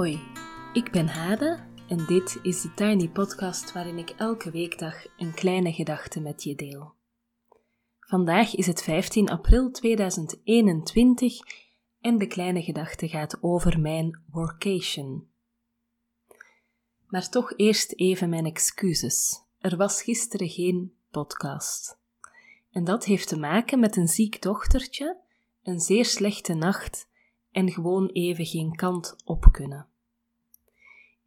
Hoi, ik ben Hade en dit is de Tiny Podcast waarin ik elke weekdag een kleine gedachte met je deel. Vandaag is het 15 april 2021 en de kleine gedachte gaat over mijn workation. Maar toch eerst even mijn excuses. Er was gisteren geen podcast. En dat heeft te maken met een ziek dochtertje, een zeer slechte nacht en gewoon even geen kant op kunnen.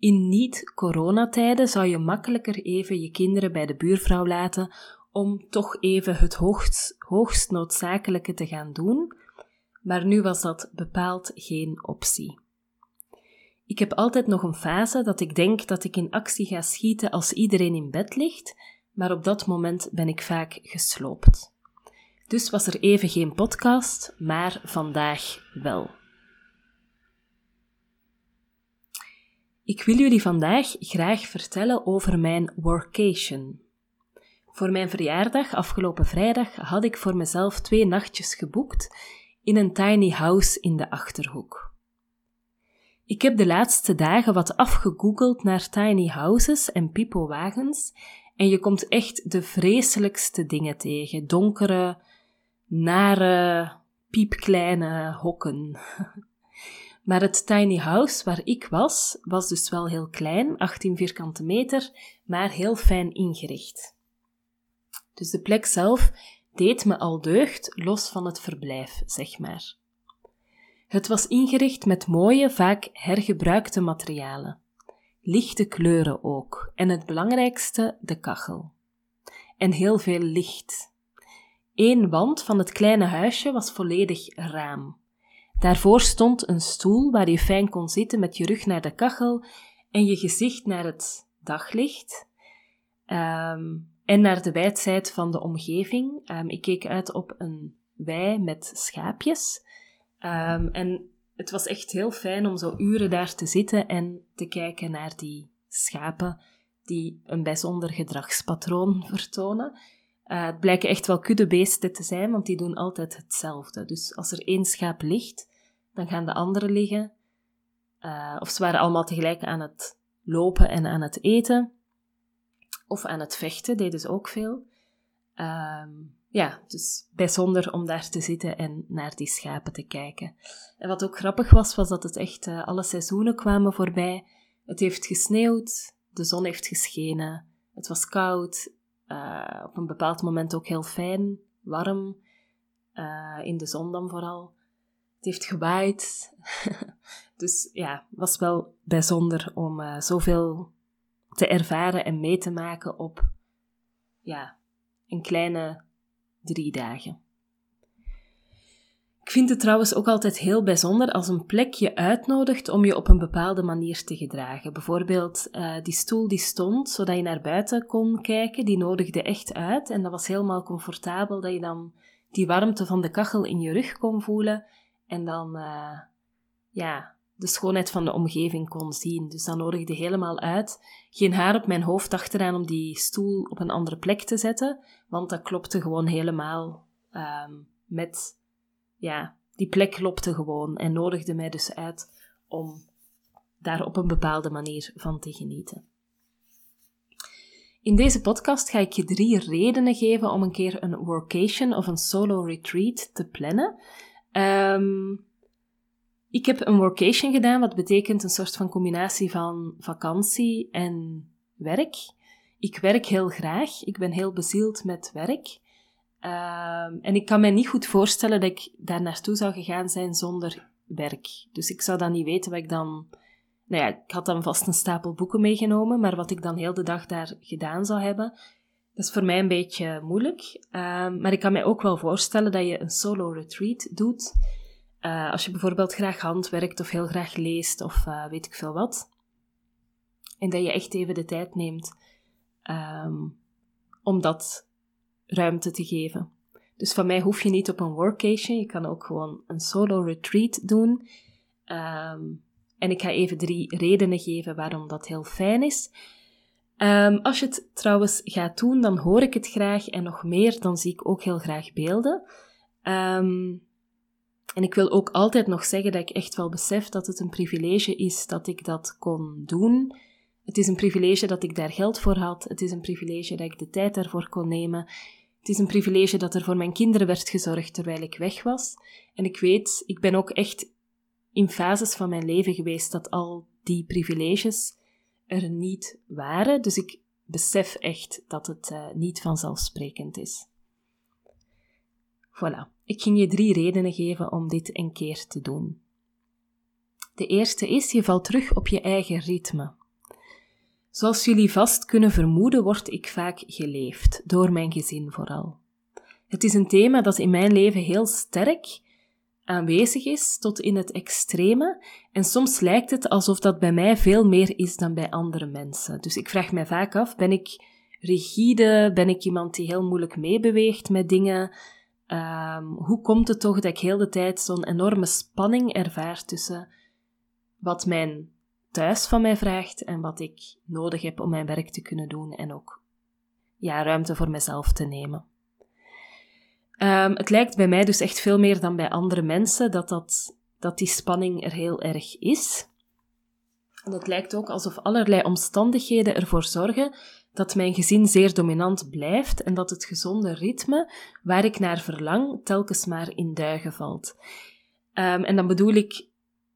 In niet-coronatijden zou je makkelijker even je kinderen bij de buurvrouw laten om toch even het hoogst, hoogst noodzakelijke te gaan doen, maar nu was dat bepaald geen optie. Ik heb altijd nog een fase dat ik denk dat ik in actie ga schieten als iedereen in bed ligt, maar op dat moment ben ik vaak gesloopt. Dus was er even geen podcast, maar vandaag wel. Ik wil jullie vandaag graag vertellen over mijn workation. Voor mijn verjaardag afgelopen vrijdag had ik voor mezelf twee nachtjes geboekt in een tiny house in de achterhoek. Ik heb de laatste dagen wat afgegoogeld naar tiny houses en pipowagens en je komt echt de vreselijkste dingen tegen. Donkere, nare, piepkleine hokken. Maar het tiny house waar ik was, was dus wel heel klein, 18 vierkante meter, maar heel fijn ingericht. Dus de plek zelf deed me al deugd, los van het verblijf, zeg maar. Het was ingericht met mooie, vaak hergebruikte materialen. Lichte kleuren ook, en het belangrijkste, de kachel. En heel veel licht. Eén wand van het kleine huisje was volledig raam. Daarvoor stond een stoel waar je fijn kon zitten met je rug naar de kachel en je gezicht naar het daglicht um, en naar de wijdheid van de omgeving. Um, ik keek uit op een wei met schaapjes um, en het was echt heel fijn om zo uren daar te zitten en te kijken naar die schapen die een bijzonder gedragspatroon vertonen. Uh, het blijken echt wel kuddebeesten te zijn, want die doen altijd hetzelfde. Dus als er één schaap ligt, dan gaan de anderen liggen. Uh, of ze waren allemaal tegelijk aan het lopen en aan het eten. Of aan het vechten, deden ze ook veel. Uh, ja, dus bijzonder om daar te zitten en naar die schapen te kijken. En wat ook grappig was, was dat het echt uh, alle seizoenen kwamen voorbij. Het heeft gesneeuwd, de zon heeft geschenen, het was koud, uh, op een bepaald moment ook heel fijn, warm, in de zon dan vooral. Het heeft gewaaid. dus ja, was wel bijzonder om uh, zoveel te ervaren en mee te maken op ja, een kleine drie dagen. Ik vind het trouwens ook altijd heel bijzonder als een plek je uitnodigt om je op een bepaalde manier te gedragen. Bijvoorbeeld uh, die stoel die stond, zodat je naar buiten kon kijken, die nodigde echt uit en dat was helemaal comfortabel dat je dan die warmte van de kachel in je rug kon voelen en dan uh, ja, de schoonheid van de omgeving kon zien. Dus dat nodigde helemaal uit. Geen haar op mijn hoofd achteraan om die stoel op een andere plek te zetten, want dat klopte gewoon helemaal um, met, ja, die plek klopte gewoon en nodigde mij dus uit om daar op een bepaalde manier van te genieten. In deze podcast ga ik je drie redenen geven om een keer een workation of een solo retreat te plannen. Um, ik heb een workation gedaan, wat betekent een soort van combinatie van vakantie en werk. Ik werk heel graag, ik ben heel bezield met werk. Um, en ik kan me niet goed voorstellen dat ik daar naartoe zou gegaan zijn zonder werk. Dus ik zou dan niet weten wat ik dan. Nou ja, ik had dan vast een stapel boeken meegenomen, maar wat ik dan heel de dag daar gedaan zou hebben, dat is voor mij een beetje moeilijk. Um, maar ik kan mij ook wel voorstellen dat je een solo retreat doet uh, als je bijvoorbeeld graag handwerkt of heel graag leest of uh, weet ik veel wat. En dat je echt even de tijd neemt um, om dat ruimte te geven. Dus van mij hoef je niet op een workation, je kan ook gewoon een solo retreat doen. Um, en ik ga even drie redenen geven waarom dat heel fijn is. Um, als je het trouwens gaat doen, dan hoor ik het graag en nog meer, dan zie ik ook heel graag beelden. Um, En ik wil ook altijd nog zeggen dat ik echt wel besef dat het een privilege is dat ik dat kon doen. Het is een privilege dat ik daar geld voor had. Het is een privilege dat ik de tijd daarvoor kon nemen. Het is een privilege dat er voor mijn kinderen werd gezorgd terwijl ik weg was. En ik weet, ik ben ook echt in fases van mijn leven geweest dat al die privileges er niet waren. Dus ik besef echt dat het uh, niet vanzelfsprekend is. Voilà, ik ging je drie redenen geven om dit een keer te doen. De eerste is, je valt terug op je eigen ritme. Zoals jullie vast kunnen vermoeden, word ik vaak geleefd, door mijn gezin vooral. Het is een thema dat in mijn leven heel sterk aanwezig is, tot in het extreme, en soms lijkt het alsof dat bij mij veel meer is dan bij andere mensen. Dus ik vraag mij vaak af, ben ik rigide, ben ik iemand die heel moeilijk meebeweegt met dingen? Um, hoe komt het toch dat ik heel de tijd zo'n enorme spanning ervaar tussen wat mijn thuis van mij vraagt en wat ik nodig heb om mijn werk te kunnen doen en ook ja, ruimte voor mezelf te nemen. Um, het lijkt bij mij dus echt veel meer dan bij andere mensen dat, dat, dat die spanning er heel erg is. En het lijkt ook alsof allerlei omstandigheden ervoor zorgen dat mijn gezin zeer dominant blijft en dat het gezonde ritme waar ik naar verlang telkens maar in duigen valt. Um, en dan bedoel ik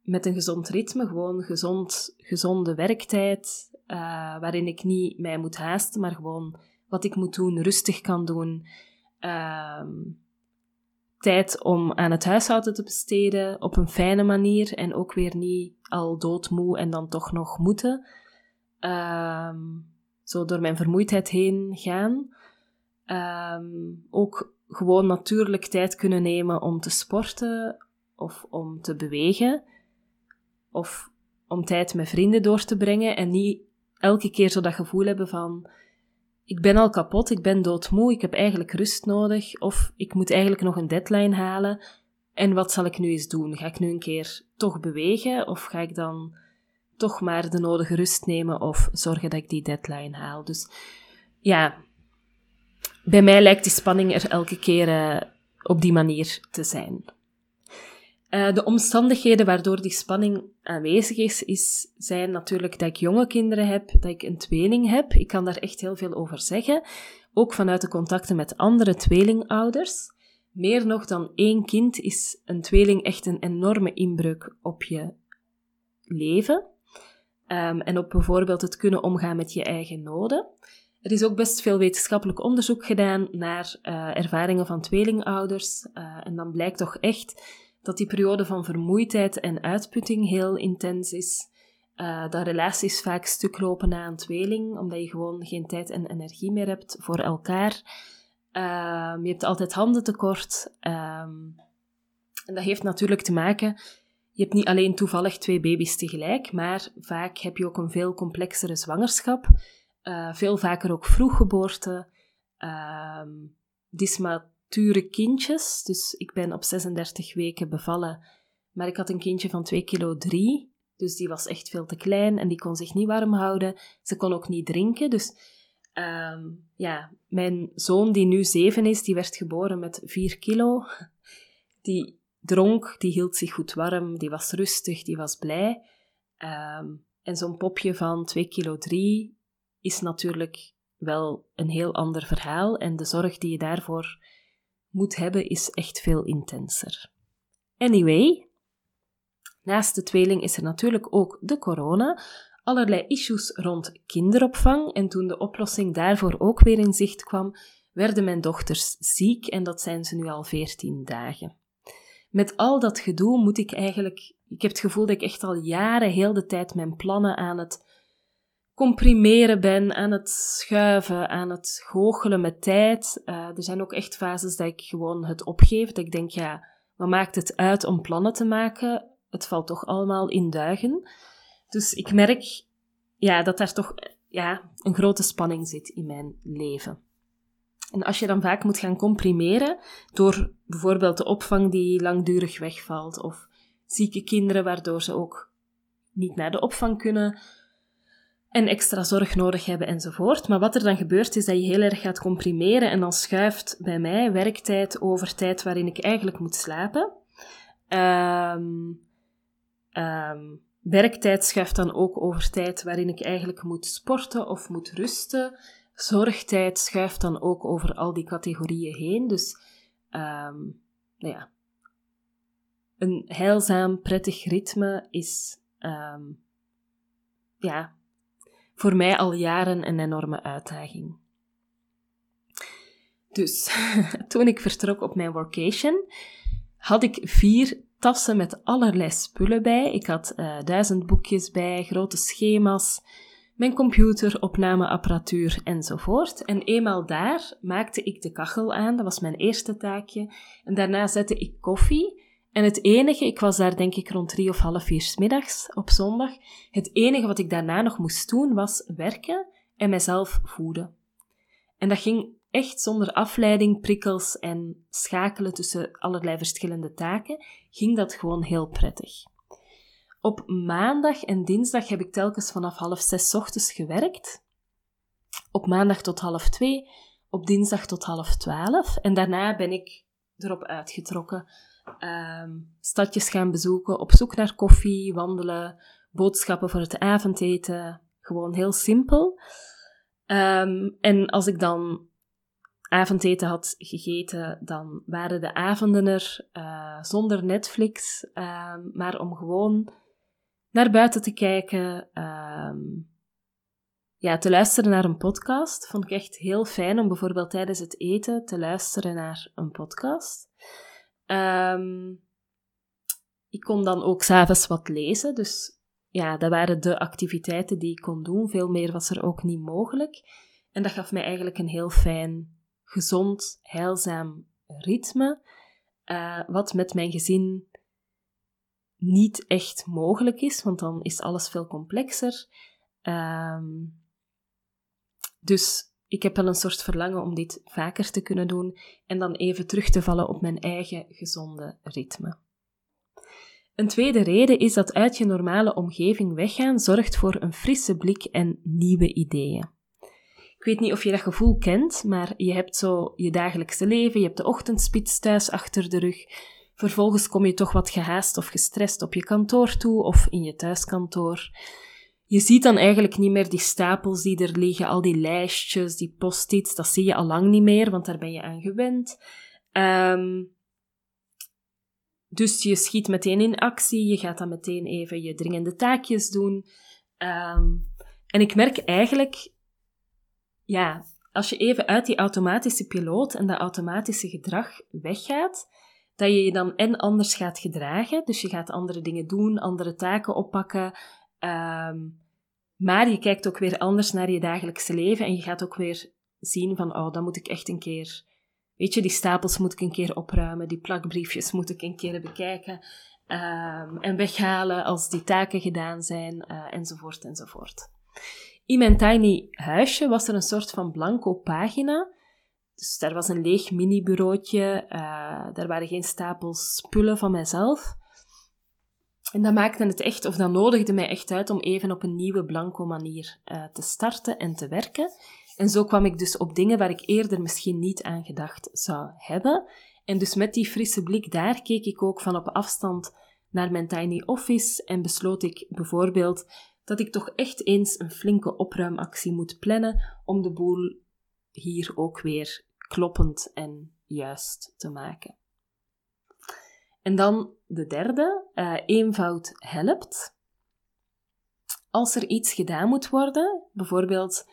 met een gezond ritme, gewoon gezond, gezonde werktijd, uh, waarin ik niet mij moet haasten, maar gewoon wat ik moet doen, rustig kan doen. Uh, tijd om aan het huishouden te besteden op een fijne manier en ook weer niet al doodmoe en dan toch nog moeten. Uh, zo door mijn vermoeidheid heen gaan. Um, ook gewoon natuurlijk tijd kunnen nemen om te sporten of om te bewegen of om tijd met vrienden door te brengen en niet elke keer zo dat gevoel hebben van ik ben al kapot, ik ben doodmoe, ik heb eigenlijk rust nodig of ik moet eigenlijk nog een deadline halen en wat zal ik nu eens doen? Ga ik nu een keer toch bewegen of ga ik dan toch maar de nodige rust nemen of zorgen dat ik die deadline haal? Dus ja, bij mij lijkt die spanning er elke keer uh, op die manier te zijn. Uh, de omstandigheden waardoor die spanning aanwezig is, is, zijn natuurlijk dat ik jonge kinderen heb, dat ik een tweeling heb. Ik kan daar echt heel veel over zeggen. Ook vanuit de contacten met andere tweelingouders. Meer nog dan één kind is een tweeling echt een enorme inbreuk op je leven. Um, en op bijvoorbeeld het kunnen omgaan met je eigen noden. Er is ook best veel wetenschappelijk onderzoek gedaan naar uh, ervaringen van tweelingouders. Uh, en dan blijkt toch echt dat die periode van vermoeidheid en uitputting heel intens is. Uh, dat relaties vaak stuk lopen na een tweeling, omdat je gewoon geen tijd en energie meer hebt voor elkaar. Uh, je hebt altijd handen tekort. Um, en dat heeft natuurlijk te maken. Je hebt niet alleen toevallig twee baby's tegelijk, maar vaak heb je ook een veel complexere zwangerschap. Uh, veel vaker ook vroeggeboorte. Uh, premature kindjes. Dus ik ben op 36 weken bevallen. Maar ik had een kindje van 2 kilo 3. Dus die was echt veel te klein en die kon zich niet warm houden. Ze kon ook niet drinken. Dus um, ja, mijn zoon die nu 7 is, die werd geboren met 4 kilo. Die dronk, die hield zich goed warm, die was rustig, die was blij. Um, en zo'n popje van 2 kilo 3 is natuurlijk wel een heel ander verhaal. En de zorg die je daarvoor moet hebben is echt veel intenser. Anyway, naast de tweeling is er natuurlijk ook de corona, allerlei issues rond kinderopvang en toen de oplossing daarvoor ook weer in zicht kwam, werden mijn dochters ziek en dat zijn ze nu al 14 dagen. Met al dat gedoe moet ik eigenlijk, ik heb het gevoel dat ik echt al jaren heel de tijd mijn plannen aan het comprimeren ben, aan het schuiven, aan het goochelen met tijd. Uh, er zijn ook echt fases dat ik gewoon het opgeef. Dat ik denk, ja, wat maakt het uit om plannen te maken? Het valt toch allemaal in duigen. Dus ik merk ja, dat daar toch ja, een grote spanning zit in mijn leven. En als je dan vaak moet gaan comprimeren door bijvoorbeeld de opvang die langdurig wegvalt, of zieke kinderen waardoor ze ook niet naar de opvang kunnen, en extra zorg nodig hebben enzovoort. Maar wat er dan gebeurt is dat je heel erg gaat comprimeren en dan schuift bij mij werktijd over tijd waarin ik eigenlijk moet slapen. Um, um, werktijd schuift dan ook over tijd waarin ik eigenlijk moet sporten of moet rusten. Zorgtijd schuift dan ook over al die categorieën heen. Dus um, nou ja, een heilzaam, prettig ritme is ja, voor mij al jaren een enorme uitdaging. Dus toen ik vertrok op mijn workation, had ik vier tassen met allerlei spullen bij. Ik had uh, duizend boekjes bij, grote schema's, mijn computer, opnameapparatuur enzovoort. En eenmaal daar maakte ik de kachel aan, dat was mijn eerste taakje. En daarna zette ik koffie. En het enige, ik was daar denk ik rond drie of half vier middags op zondag. Het enige wat ik daarna nog moest doen was werken en mezelf voeden. En dat ging echt zonder afleiding, prikkels en schakelen tussen allerlei verschillende taken, ging dat gewoon heel prettig. Op maandag en dinsdag heb ik telkens vanaf half zes ochtends gewerkt. Op maandag tot half twee, op dinsdag tot half twaalf. En daarna ben ik erop uitgetrokken. Um, stadjes gaan bezoeken, op zoek naar koffie, wandelen, boodschappen voor het avondeten. Gewoon heel simpel. Um, en als ik dan avondeten had gegeten, dan waren de avonden er uh, zonder Netflix, uh, maar om gewoon naar buiten te kijken, ja, te luisteren naar een podcast. Vond ik echt heel fijn om bijvoorbeeld tijdens het eten te luisteren naar een podcast. Ehm, ik kon dan ook s'avonds wat lezen, dus ja, dat waren de activiteiten die ik kon doen. Veel meer was er ook niet mogelijk. En dat gaf mij eigenlijk een heel fijn gezond, heilzaam ritme, uh, wat met mijn gezin niet echt mogelijk is, want dan is alles veel complexer. Um, dus ik heb wel een soort verlangen om dit vaker te kunnen doen en dan even terug te vallen op mijn eigen gezonde ritme. Een tweede reden is dat uit je normale omgeving weggaan zorgt voor een frisse blik en nieuwe ideeën. Ik weet niet of je dat gevoel kent, maar je hebt zo je dagelijkse leven, je hebt de ochtendspits thuis achter de rug. Vervolgens kom je toch wat gehaast of gestrest op je kantoor toe of in je thuiskantoor. Je ziet dan eigenlijk niet meer die stapels die er liggen, al die lijstjes, die post-its, dat zie je al lang niet meer, want daar ben je aan gewend. Um, dus je schiet meteen in actie, je gaat dan meteen even je dringende taakjes doen. Um, en ik merk eigenlijk ja, als je even uit die automatische piloot en dat automatische gedrag weggaat, dat je je dan en anders gaat gedragen. Dus je gaat andere dingen doen, andere taken oppakken. Um, maar je kijkt ook weer anders naar je dagelijkse leven en je gaat ook weer zien van, oh, dan moet ik echt een keer, weet je, die stapels moet ik een keer opruimen, die plakbriefjes moet ik een keer bekijken um, en weghalen als die taken gedaan zijn, uh, enzovoort, enzovoort. In mijn tiny huisje was er een soort van blanco pagina. Dus daar was een leeg mini-bureautje. Uh, daar waren geen stapels spullen van mijzelf. En dat maakte het echt, of dat nodigde mij echt uit om even op een nieuwe blanco manier uh, te starten en te werken. En zo kwam ik dus op dingen waar ik eerder misschien niet aan gedacht zou hebben. En dus met die frisse blik daar keek ik ook van op afstand naar mijn tiny office en besloot ik bijvoorbeeld dat ik toch echt eens een flinke opruimactie moet plannen om de boel hier ook weer kloppend en juist te maken. En dan de derde, uh, eenvoud helpt. Als er iets gedaan moet worden, bijvoorbeeld,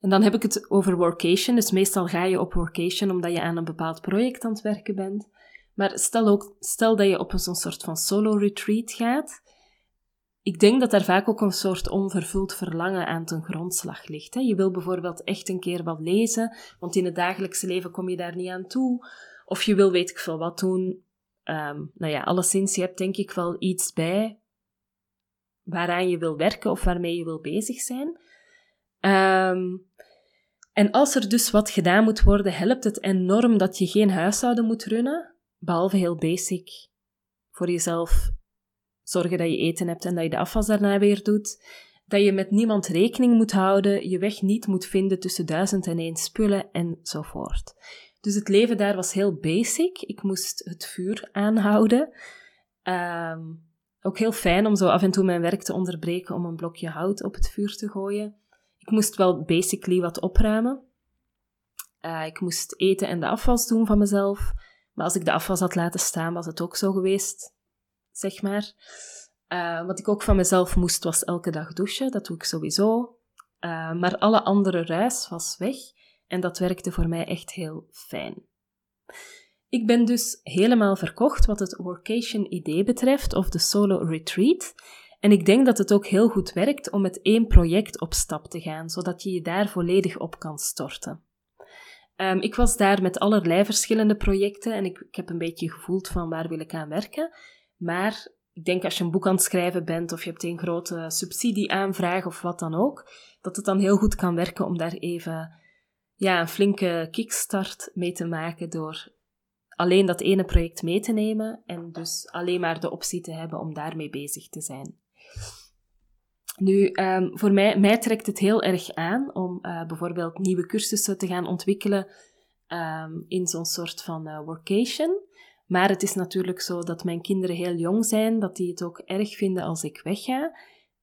en dan heb ik het over workation, dus meestal ga je op workation omdat je aan een bepaald project aan het werken bent. Maar stel ook, stel dat je op een soort van solo retreat gaat, ik denk dat daar vaak ook een soort onvervuld verlangen aan ten grondslag ligt. Hè. Je wil bijvoorbeeld echt een keer wat lezen, want in het dagelijkse leven kom je daar niet aan toe. Of je wil weet ik veel wat doen. Um, nou ja, alleszins, je hebt denk ik wel iets bij waaraan je wil werken of waarmee je wil bezig zijn. Um, en als er dus wat gedaan moet worden, helpt het enorm dat je geen huishouden moet runnen, behalve heel basic voor jezelf zorgen dat je eten hebt en dat je de afwas daarna weer doet. Dat je met niemand rekening moet houden, je weg niet moet vinden tussen duizend en één spullen enzovoort. Dus het leven daar was heel basic. Ik moest het vuur aanhouden. Ehm, ook heel fijn om zo af en toe mijn werk te onderbreken om een blokje hout op het vuur te gooien. Ik moest wel basically wat opruimen. Uh, ik moest eten en de afwas doen van mezelf. Maar als ik de afwas had laten staan, was het ook zo geweest, zeg maar. Uh, wat ik ook van mezelf moest, was elke dag douchen. Dat doe ik sowieso. Uh, maar alle andere ruis was weg. En dat werkte voor mij echt heel fijn. Ik ben dus helemaal verkocht wat het workation-idee betreft, of de solo retreat. En ik denk dat het ook heel goed werkt om met één project op stap te gaan, zodat je je daar volledig op kan storten. Um, ik was daar met allerlei verschillende projecten en ik, ik, heb een beetje gevoeld van waar wil ik aan werken. Maar ik denk als je een boek aan het schrijven bent of je hebt een grote subsidieaanvraag of wat dan ook, dat het dan heel goed kan werken om daar even ja, een flinke kickstart mee te maken door alleen dat ene project mee te nemen en dus alleen maar de optie te hebben om daarmee bezig te zijn. Nu, um, voor mij, mij trekt het heel erg aan om uh, bijvoorbeeld nieuwe cursussen te gaan ontwikkelen um, in zo'n soort van uh, workation. Maar het is natuurlijk zo dat mijn kinderen heel jong zijn, dat die het ook erg vinden als ik wegga.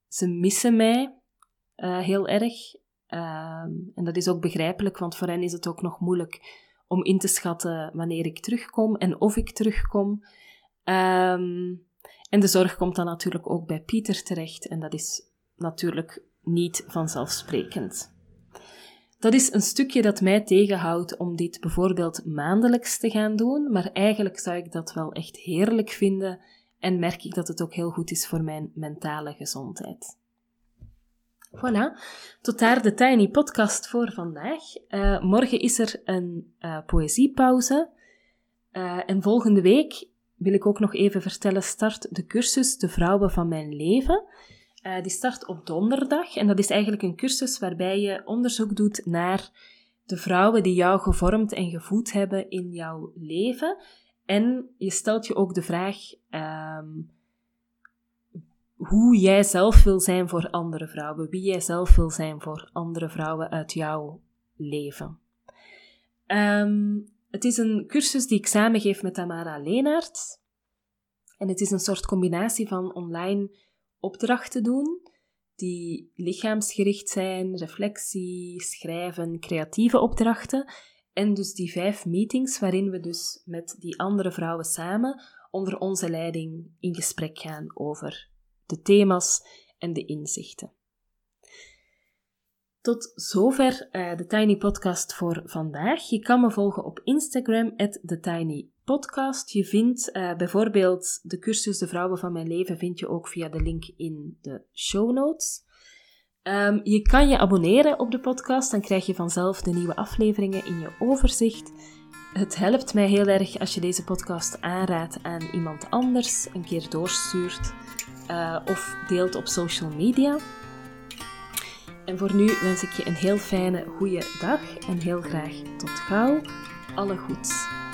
Ze missen mij uh, heel erg. Um, en dat is ook begrijpelijk, want voor hen is het ook nog moeilijk om in te schatten wanneer ik terugkom en of ik terugkom. Um, en de zorg komt dan natuurlijk ook bij Pieter terecht en dat is natuurlijk niet vanzelfsprekend. Dat is een stukje dat mij tegenhoudt om dit bijvoorbeeld maandelijks te gaan doen, maar eigenlijk zou ik dat wel echt heerlijk vinden en merk ik dat het ook heel goed is voor mijn mentale gezondheid. Voilà, tot daar de Tiny Podcast voor vandaag. Uh, morgen is er een uh, poëziepauze. Uh, en volgende week wil ik ook nog even vertellen, start de cursus De Vrouwen van Mijn Leven. die start op donderdag en dat is eigenlijk een cursus waarbij je onderzoek doet naar de vrouwen die jou gevormd en gevoed hebben in jouw leven. En je stelt je ook de vraag, um, hoe jij zelf wil zijn voor andere vrouwen, wie jij zelf wil zijn voor andere vrouwen uit jouw leven. Um, het is een cursus die ik samengeef met Tamara Leenaert. En het is een soort combinatie van online opdrachten doen, die lichaamsgericht zijn, reflectie, schrijven, creatieve opdrachten. En dus die vijf meetings waarin we dus met die andere vrouwen samen onder onze leiding in gesprek gaan over de thema's en de inzichten. Tot zover uh, de Tiny Podcast voor vandaag. Je kan me volgen op Instagram, TheTinyPodcast. Je vindt uh, bijvoorbeeld de cursus De Vrouwen van Mijn Leven vind je ook via de link in de show notes. Um, je kan je abonneren op de podcast, dan krijg je vanzelf de nieuwe afleveringen in je overzicht. Het helpt mij heel erg als je deze podcast aanraadt aan iemand anders, een keer doorstuurt uh, of deelt op social media. En voor nu wens ik je een heel fijne, goede dag en heel graag tot gauw. Alle goeds.